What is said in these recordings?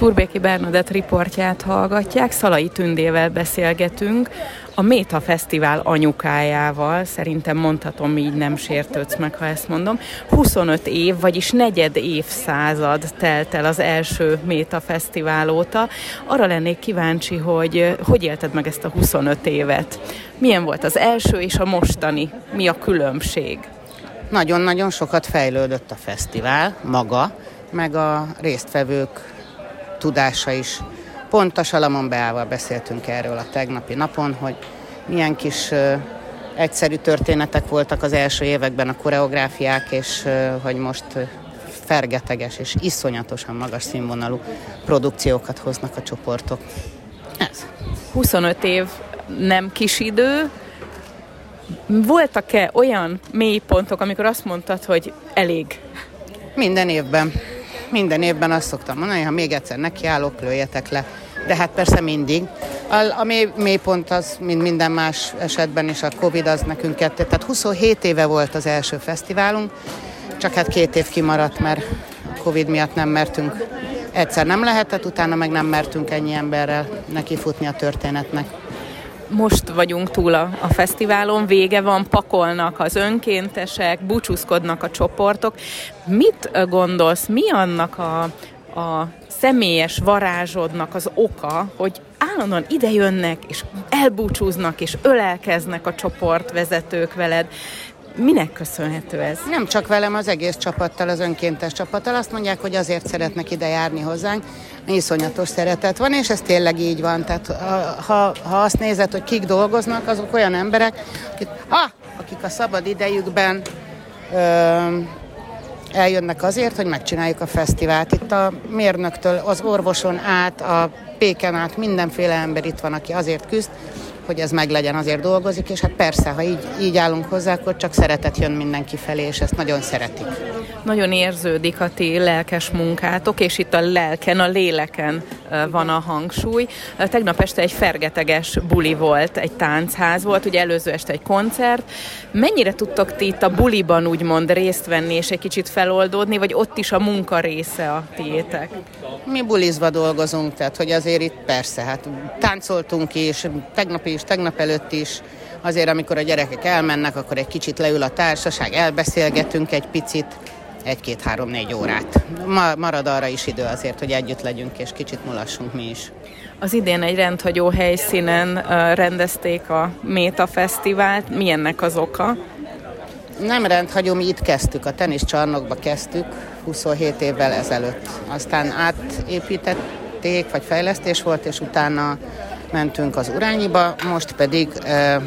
Turbéki Bernadett riportját hallgatják, Szalai Tündével beszélgetünk, a Méta Fesztivál anyukájával, szerintem mondhatom, így nem sértődsz meg, ha ezt mondom. 25 év, vagyis negyed évszázad telt el az első Méta Fesztivál óta. Arra lennék kíváncsi, hogy hogy élted meg ezt a 25 évet? Milyen volt az első és a mostani? Mi a különbség? Nagyon-nagyon sokat fejlődött a fesztivál maga, meg a résztvevők tudása is. Pont a Salamon Beával beszéltünk erről a tegnapi napon, hogy milyen kis egyszerű történetek voltak az első években a koreográfiák, és hogy most fergeteges és iszonyatosan magas színvonalú produkciókat hoznak a csoportok. Ez. 25 év nem kis idő. Voltak-e olyan mélypontok, amikor azt mondtad, hogy elég? Minden évben minden évben azt szoktam mondani, ha még egyszer nekiállok, lőjetek le. De hát persze mindig. A, a mély, mélypont az, mint minden más esetben is, a Covid az nekünk kettő. Tehát 27 éve volt az első fesztiválunk, csak hát két év kimaradt, mert a Covid miatt nem mertünk. Egyszer nem lehetett, utána meg nem mertünk ennyi emberrel nekifutni a történetnek most vagyunk túl a, a fesztiválon, vége van, pakolnak az önkéntesek, búcsúzkodnak a csoportok. Mit gondolsz, mi annak a, a személyes varázsodnak az oka, hogy állandóan idejönnek, és elbúcsúznak, és ölelkeznek a csoportvezetők veled. Minek köszönhető ez? Nem csak velem, az egész csapattal, az önkéntes csapattal. Azt mondják, hogy azért szeretnek ide járni hozzánk, iszonyatos szeretet van, és ez tényleg így van. Tehát ha, ha azt nézed, hogy kik dolgoznak, azok olyan emberek, akik, ha, akik a szabad idejükben ö, eljönnek azért, hogy megcsináljuk a fesztivált. Itt a mérnöktől, az orvoson át, a péken át mindenféle ember itt van, aki azért küzd, hogy ez meglegyen, azért dolgozik, és hát persze, ha így, így állunk hozzá, akkor csak szeretet jön mindenki felé, és ezt nagyon szeretik. Nagyon érződik a ti lelkes munkátok, és itt a lelken, a léleken van a hangsúly. Tegnap este egy fergeteges buli volt, egy táncház volt, ugye előző este egy koncert. Mennyire tudtok ti itt a buliban úgymond részt venni, és egy kicsit feloldódni, vagy ott is a munka része a tiétek? Mi bulizva dolgozunk, tehát hogy azért itt persze, hát táncoltunk is, tegnap is, tegnap előtt is, azért amikor a gyerekek elmennek, akkor egy kicsit leül a társaság, elbeszélgetünk egy picit, egy-két-három-négy órát. Ma, marad arra is idő azért, hogy együtt legyünk, és kicsit mulassunk mi is. Az idén egy rendhagyó helyszínen rendezték a Méta Fesztivált. Mi ennek az oka? Nem rendhagyó, mi itt kezdtük, a teniszcsarnokba kezdtük 27 évvel ezelőtt. Aztán átépítették, vagy fejlesztés volt, és utána mentünk az Urányiba, most pedig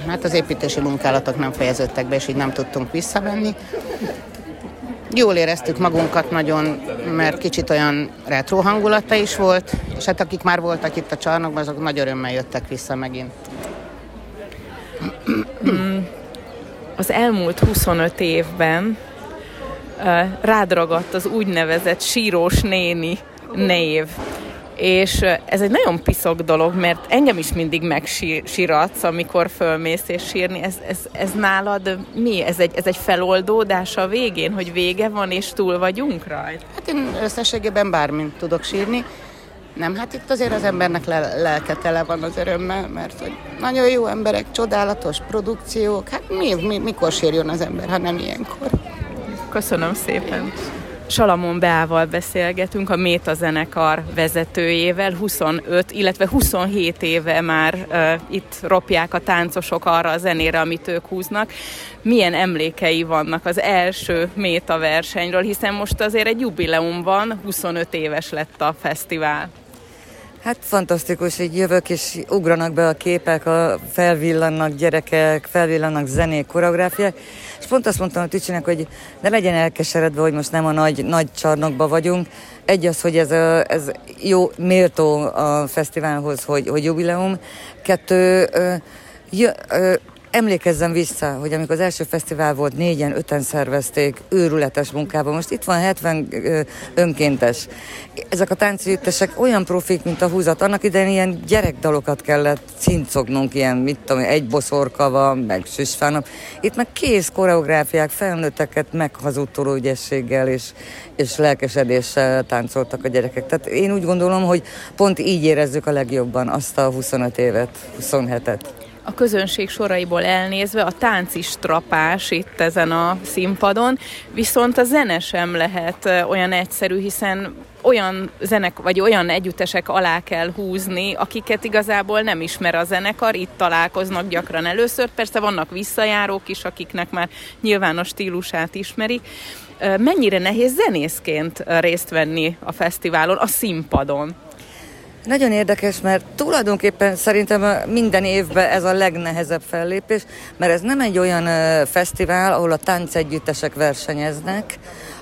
hát az építési munkálatok nem fejeződtek be, és így nem tudtunk visszavenni. Jól éreztük magunkat nagyon, mert kicsit olyan retro hangulata is volt, és hát akik már voltak itt a csarnokban, azok nagy örömmel jöttek vissza megint. Az elmúlt 25 évben rádragadt az úgynevezett sírós néni név. És ez egy nagyon piszok dolog, mert engem is mindig megsiratsz, amikor fölmész és sírni. Ez, ez, ez nálad mi? Ez egy, ez egy feloldódás a végén, hogy vége van és túl vagyunk rajta? Hát én összességében bármint tudok sírni. Nem, hát itt azért az embernek le- lelke tele van az örömmel, mert hogy nagyon jó emberek, csodálatos produkciók. Hát mi, mi, mikor sírjon az ember, ha nem ilyenkor? Köszönöm szépen. Salamon Beával beszélgetünk, a Méta zenekar vezetőjével, 25, illetve 27 éve már uh, itt ropják a táncosok arra a zenére, amit ők húznak. Milyen emlékei vannak az első Méta versenyről, hiszen most azért egy jubileum van, 25 éves lett a fesztivál. Hát fantasztikus, hogy jövök, és ugranak be a képek, a felvillannak gyerekek, felvillannak zenék, koreográfiák, és pont azt mondtam a Tücsinek, hogy ne legyen elkeseredve, hogy most nem a nagy, nagy csarnokba vagyunk. Egy az, hogy ez, a, ez jó, méltó a fesztiválhoz, hogy, hogy jubileum. Kettő, ö, jö, ö, emlékezzem vissza, hogy amikor az első fesztivál volt, négyen, öten szervezték, őrületes munkában. Most itt van 70 önkéntes. Ezek a táncügyüttesek olyan profik, mint a húzat. Annak idején ilyen gyerekdalokat kellett cincognunk, ilyen, mit tudom, egy boszorka van, meg süsfának. Itt meg kész koreográfiák, felnőtteket meghazudtoló ügyességgel és, és lelkesedéssel táncoltak a gyerekek. Tehát én úgy gondolom, hogy pont így érezzük a legjobban azt a 25 évet, 27-et a közönség soraiból elnézve a tánc is trapás itt ezen a színpadon, viszont a zene sem lehet olyan egyszerű, hiszen olyan zenek, vagy olyan együttesek alá kell húzni, akiket igazából nem ismer a zenekar, itt találkoznak gyakran először. Persze vannak visszajárók is, akiknek már nyilvános stílusát ismerik. Mennyire nehéz zenészként részt venni a fesztiválon, a színpadon? Nagyon érdekes, mert tulajdonképpen szerintem minden évben ez a legnehezebb fellépés, mert ez nem egy olyan fesztivál, ahol a táncegyüttesek versenyeznek,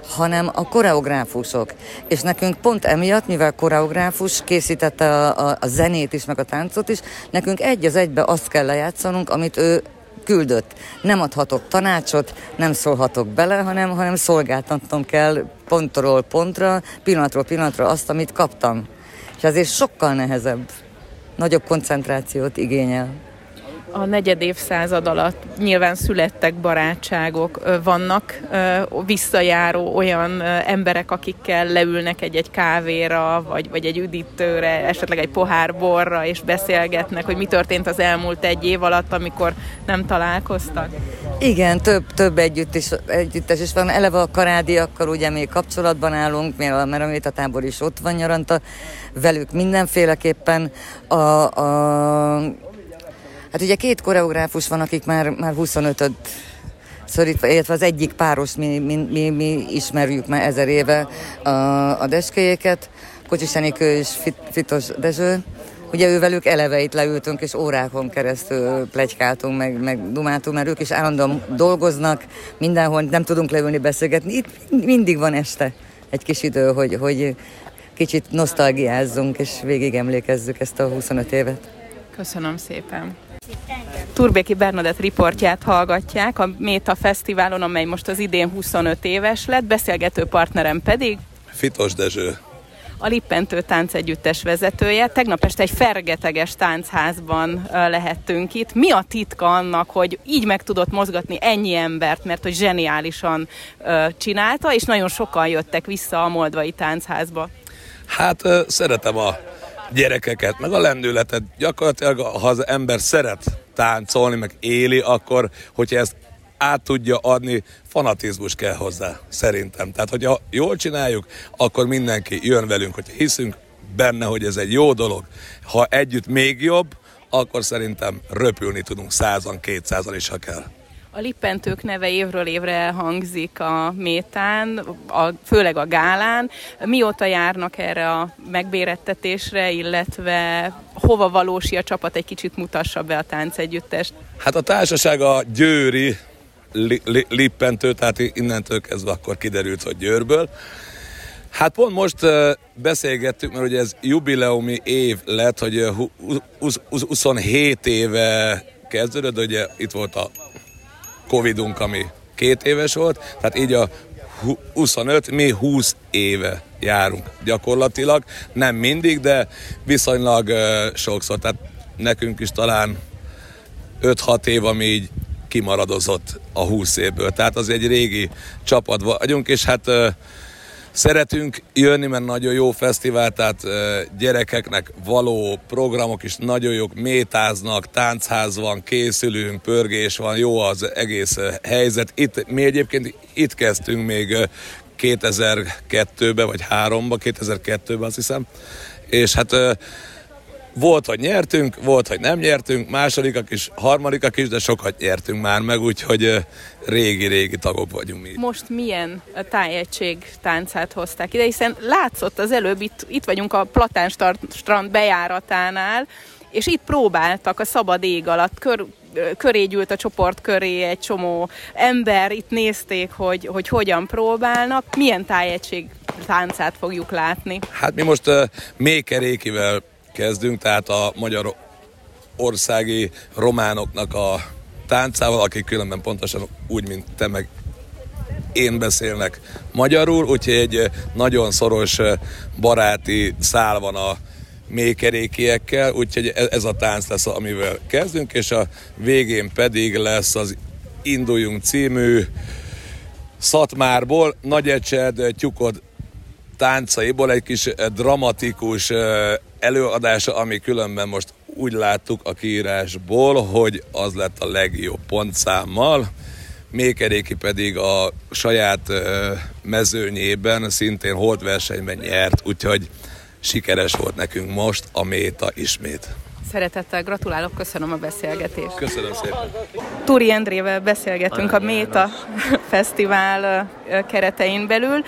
hanem a koreográfusok. És nekünk pont emiatt, mivel koreográfus készítette a, a, a zenét is, meg a táncot is, nekünk egy az egybe azt kell lejátszanunk, amit ő küldött. Nem adhatok tanácsot, nem szólhatok bele, hanem, hanem szolgáltatnom kell pontról pontra, pillanatról pillanatra azt, amit kaptam és ezért sokkal nehezebb, nagyobb koncentrációt igényel a negyed évszázad alatt nyilván születtek barátságok, vannak visszajáró olyan emberek, akikkel leülnek egy-egy kávéra, vagy, vagy egy üdítőre, esetleg egy pohár borra, és beszélgetnek, hogy mi történt az elmúlt egy év alatt, amikor nem találkoztak? Igen, több, több együtt is, együttes is van. Eleve a karádiakkal ugye még kapcsolatban állunk, mert a tábor is ott van nyaranta, velük mindenféleképpen a, a Hát ugye két koreográfus van, akik már, már 25-öt szorítva, illetve az egyik páros, mi, mi, mi, mi ismerjük már ezer éve a, a deskéjéket, Kocsis Enikő és Fit, Fitos Dezső. Ugye ővelük eleve itt leültünk, és órákon keresztül plegykáltunk, meg, meg dumáltunk, mert ők is állandóan dolgoznak, mindenhol nem tudunk leülni, beszélgetni. Itt mindig van este egy kis idő, hogy, hogy kicsit nosztalgiázzunk, és végig emlékezzük ezt a 25 évet. Köszönöm szépen. Turbéki Bernadett riportját hallgatják a Méta Fesztiválon, amely most az idén 25 éves lett, beszélgető partnerem pedig Fitos Dezső. A Lippentő táncegyüttes vezetője. Tegnap este egy fergeteges táncházban lehettünk itt. Mi a titka annak, hogy így meg tudott mozgatni ennyi embert, mert hogy zseniálisan csinálta, és nagyon sokan jöttek vissza a Moldvai táncházba? Hát szeretem a gyerekeket, meg a lendületet. Gyakorlatilag, ha az ember szeret táncolni, meg éli, akkor, hogyha ezt át tudja adni, fanatizmus kell hozzá, szerintem. Tehát, hogyha jól csináljuk, akkor mindenki jön velünk, hogyha hiszünk benne, hogy ez egy jó dolog. Ha együtt még jobb, akkor szerintem röpülni tudunk százan, kétszázan is, ha kell. A lippentők neve évről évre elhangzik a métán, a, főleg a gálán. Mióta járnak erre a megbérettetésre, illetve hova valósi a csapat, egy kicsit mutassa be a táncegyüttest? Hát a társaság a Győri li, li, lippentő, tehát innentől kezdve akkor kiderült, hogy Győrből. Hát pont most beszélgettük, mert ugye ez jubileumi év lett, hogy uh, 27 éve kezdődött, ugye itt volt a Covidunk, ami két éves volt, tehát így a 25, mi 20 éve járunk gyakorlatilag, nem mindig, de viszonylag sokszor, tehát nekünk is talán 5-6 év, ami így kimaradozott a 20 évből. Tehát az egy régi csapat vagyunk, és hát Szeretünk jönni, mert nagyon jó fesztivál, tehát gyerekeknek való programok is nagyon jók, métáznak, táncház van, készülünk, pörgés van, jó az egész helyzet. Itt, mi egyébként itt kezdtünk még 2002-ben, vagy 3-ba, 2002-ben azt hiszem, és hát volt, hogy nyertünk, volt, hogy nem nyertünk, másodikak is, harmadikak is, de sokat nyertünk már meg, úgyhogy régi-régi tagok vagyunk mi. Most milyen tájegység táncát hozták ide, hiszen látszott az előbb, itt, itt vagyunk a Platán strand bejáratánál, és itt próbáltak a szabad ég alatt, kör, köré gyűlt a csoport köré egy csomó ember, itt nézték, hogy, hogy hogyan próbálnak, milyen tájegység táncát fogjuk látni. Hát mi most uh, Mékerékivel kezdünk, tehát a magyar országi románoknak a táncával, akik különben pontosan úgy, mint te meg én beszélnek magyarul, úgyhogy egy nagyon szoros baráti szál van a mélykerékiekkel, úgyhogy e- ez a tánc lesz, amivel kezdünk, és a végén pedig lesz az Induljunk című Szatmárból, Nagyecsed, Tyukod táncaiból egy kis dramatikus előadása, ami különben most úgy láttuk a kiírásból, hogy az lett a legjobb pontszámmal. Mékeréki pedig a saját mezőnyében szintén holdversenyben nyert, úgyhogy sikeres volt nekünk most a Méta ismét. Szeretettel gratulálok, köszönöm a beszélgetést. Köszönöm szépen. Turi Endrével beszélgetünk a Méta Fesztivál keretein belül.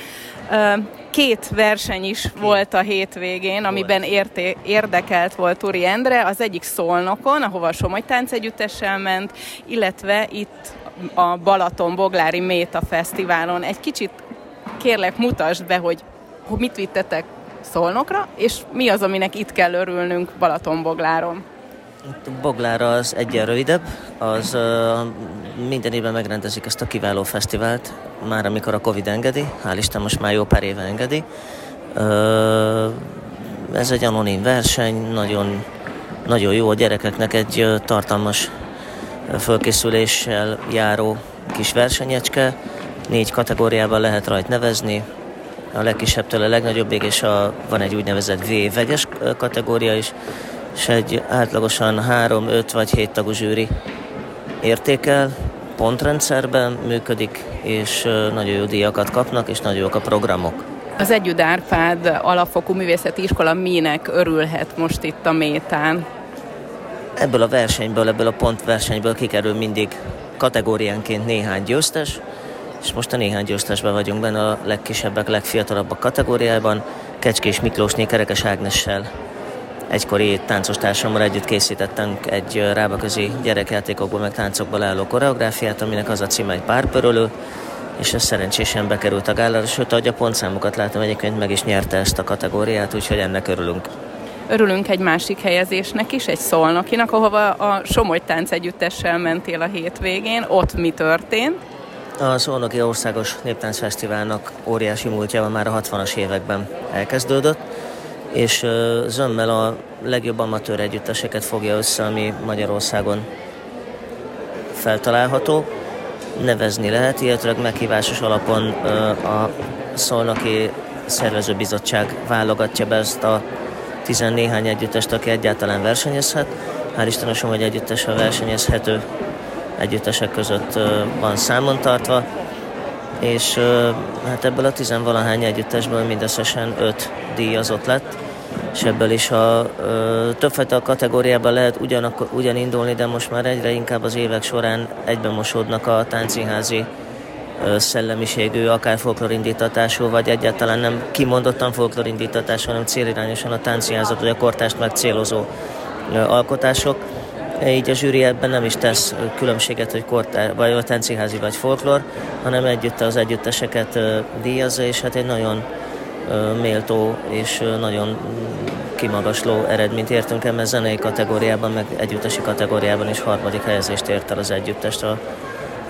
Két verseny is volt a hétvégén, amiben érté, érdekelt volt Turi Endre. Az egyik Szolnokon, ahova a Somogy Táncegyüttessel ment, illetve itt a Balaton Boglári Méta Fesztiválon. Egy kicsit kérlek mutasd be, hogy mit vittetek Szolnokra, és mi az, aminek itt kell örülnünk Balatonbogláron? Boglára az egyen rövidebb, az uh, minden évben megrendezik ezt a kiváló fesztivált, már amikor a Covid engedi, hál' Isten most már jó pár éve engedi. Uh, ez egy anonim verseny, nagyon, nagyon jó a gyerekeknek egy tartalmas fölkészüléssel járó kis versenyecske, négy kategóriában lehet rajt nevezni, a legkisebbtől a legnagyobbig, és a, van egy úgynevezett V vegyes kategória is, és egy átlagosan 3, 5 vagy 7 tagú zsűri értékel, pontrendszerben működik, és nagyon jó díjakat kapnak, és nagyon jók a programok. Az Együtt Árpád alapfokú művészeti iskola minek örülhet most itt a Métán? Ebből a versenyből, ebből a pontversenyből kikerül mindig kategóriánként néhány győztes, és most a néhány győztesben vagyunk benne a legkisebbek, legfiatalabbak kategóriában. Kecskés Miklósné Kerekes Ágnessel egykori táncos társammal együtt készítettünk egy rábaközi gyerekjátékokból meg táncokból álló koreográfiát, aminek az a címe egy párpörölő, és ez szerencsésen bekerült a gálára, sőt, ahogy a pontszámokat látom, egyébként meg is nyerte ezt a kategóriát, úgyhogy ennek örülünk. Örülünk egy másik helyezésnek is, egy szolnokinak, ahova a Somogy Tánc együttessel mentél a hétvégén. Ott mi történt? A Szolnoki Országos Néptáncfesztiválnak óriási múltja már a 60-as években elkezdődött, és zömmel a legjobb amatőr együtteseket fogja össze, ami Magyarországon feltalálható. Nevezni lehet, illetve meghívásos alapon a Szolnoki Szervezőbizottság válogatja be ezt a tizennéhány együttest, aki egyáltalán versenyezhet. Hál' Istenem, hogy együttes a versenyezhető együttesek között van számon tartva, és hát ebből a tizenvalahány együttesből mindösszesen öt díjazott lett, és ebből is a többfajta kategóriában lehet ugyanakkor, ugyan indulni, de most már egyre inkább az évek során egyben mosódnak a táncínházi szellemiségű, akár folklorindítatású, vagy egyáltalán nem kimondottan folklorindítatású, hanem célirányosan a táncínházat vagy a kortást megcélozó alkotások. Így a zsűri ebben nem is tesz különbséget, hogy kortár, vagy a tánciházi vagy folklor, hanem együtt az együtteseket díjazza, és hát egy nagyon méltó és nagyon kimagasló eredményt értünk el, mert zenei kategóriában, meg együttesi kategóriában is harmadik helyezést ért el az együttest a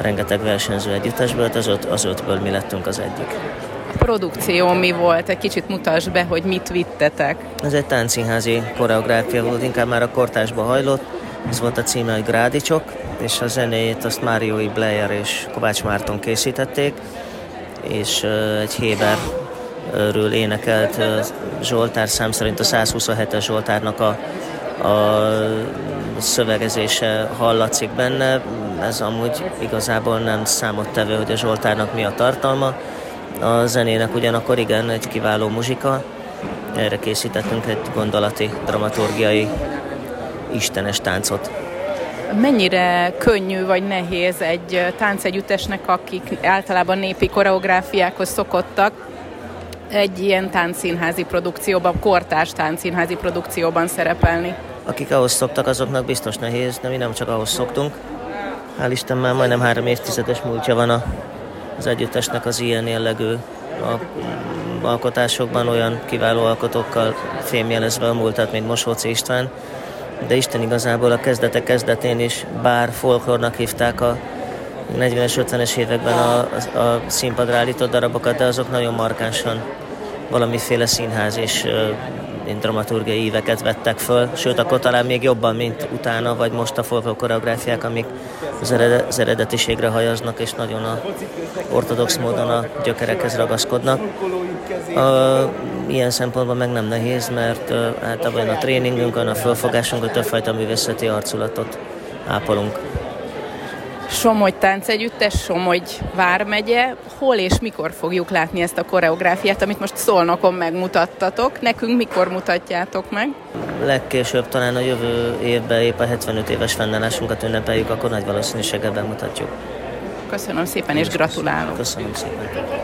rengeteg versenyző együttesből, az, öt, az ötből mi lettünk az egyik. A produkció mi volt? Egy kicsit mutasd be, hogy mit vittetek. Ez egy táncszínházi koreográfia volt, inkább már a kortásba hajlott, ez volt a címe, hogy Grádicsok, és a zenéjét azt Máriói Blair és Kovács Márton készítették, és egy Héber ről énekelt Zsoltár szám szerint a 127-es Zsoltárnak a, a szövegezése hallatszik benne. Ez amúgy igazából nem számottevő, hogy a Zsoltárnak mi a tartalma. A zenének ugyanakkor igen, egy kiváló muzsika. Erre készítettünk egy gondolati, dramaturgiai istenes táncot. Mennyire könnyű vagy nehéz egy táncegyüttesnek, akik általában népi koreográfiákhoz szokottak, egy ilyen táncszínházi produkcióban, kortárs táncszínházi produkcióban szerepelni? Akik ahhoz szoktak, azoknak biztos nehéz, de mi nem csak ahhoz szoktunk. Hál' Isten már majdnem három évtizedes múltja van a, az együttesnek az ilyen jellegű alkotásokban olyan kiváló alkotókkal fémjelezve a múltat, mint Mosóci István, de Isten igazából a kezdetek kezdetén is, bár folklornak hívták a 40-es, 50-es években a, a, a színpadra állított darabokat, de azok nagyon markánsan valamiféle színház és mint dramaturgiai íveket vettek föl, sőt akkor talán még jobban, mint utána, vagy most a folklor koreográfiák, amik az, eredet, az eredetiségre hajaznak, és nagyon a ortodox módon a gyökerekhez ragaszkodnak. A, ilyen szempontból meg nem nehéz, mert általában a tréningünkön, a fölfogásunkon többfajta művészeti arculatot ápolunk. Somogy táncegyüttes, Somogy vármegye. Hol és mikor fogjuk látni ezt a koreográfiát, amit most Szolnokon megmutattatok? Nekünk mikor mutatjátok meg? Legkésőbb talán a jövő évben épp a 75 éves fennállásunkat ünnepeljük, akkor nagy valószínűséggel bemutatjuk. Köszönöm szépen és gratulálok. Köszönöm szépen.